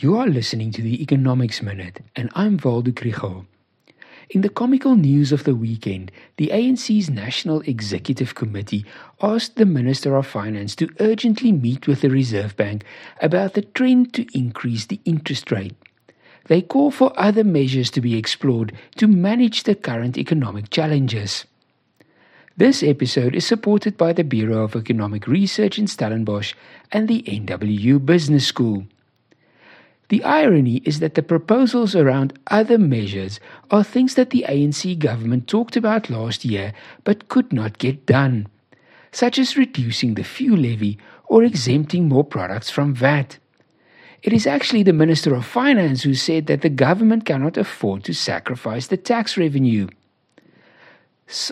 You are listening to the Economics Minute, and I'm Waldo Krugell. In the comical news of the weekend, the ANC's National Executive Committee asked the Minister of Finance to urgently meet with the Reserve Bank about the trend to increase the interest rate. They call for other measures to be explored to manage the current economic challenges. This episode is supported by the Bureau of Economic Research in Stellenbosch and the NWU Business School. The irony is that the proposals around other measures are things that the ANC government talked about last year but could not get done, such as reducing the fuel levy or exempting more products from VAT. It is actually the Minister of Finance who said that the government cannot afford to sacrifice the tax revenue.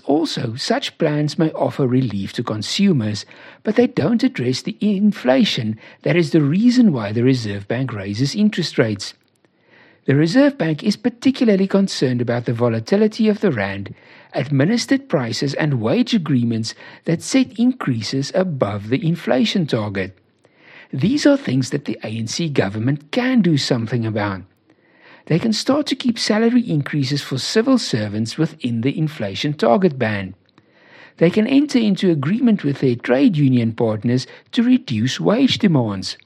Also, such plans may offer relief to consumers, but they don't address the inflation that is the reason why the Reserve Bank raises interest rates. The Reserve Bank is particularly concerned about the volatility of the rand, administered prices, and wage agreements that set increases above the inflation target. These are things that the ANC government can do something about they can start to keep salary increases for civil servants within the inflation target band. They can enter into agreement with their trade union partners to reduce wage demands.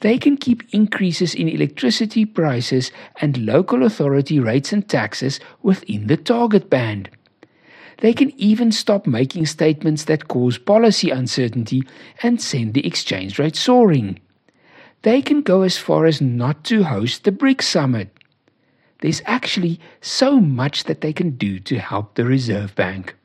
They can keep increases in electricity prices and local authority rates and taxes within the target band. They can even stop making statements that cause policy uncertainty and send the exchange rate soaring. They can go as far as not to host the BRICS summit there's actually so much that they can do to help the Reserve Bank.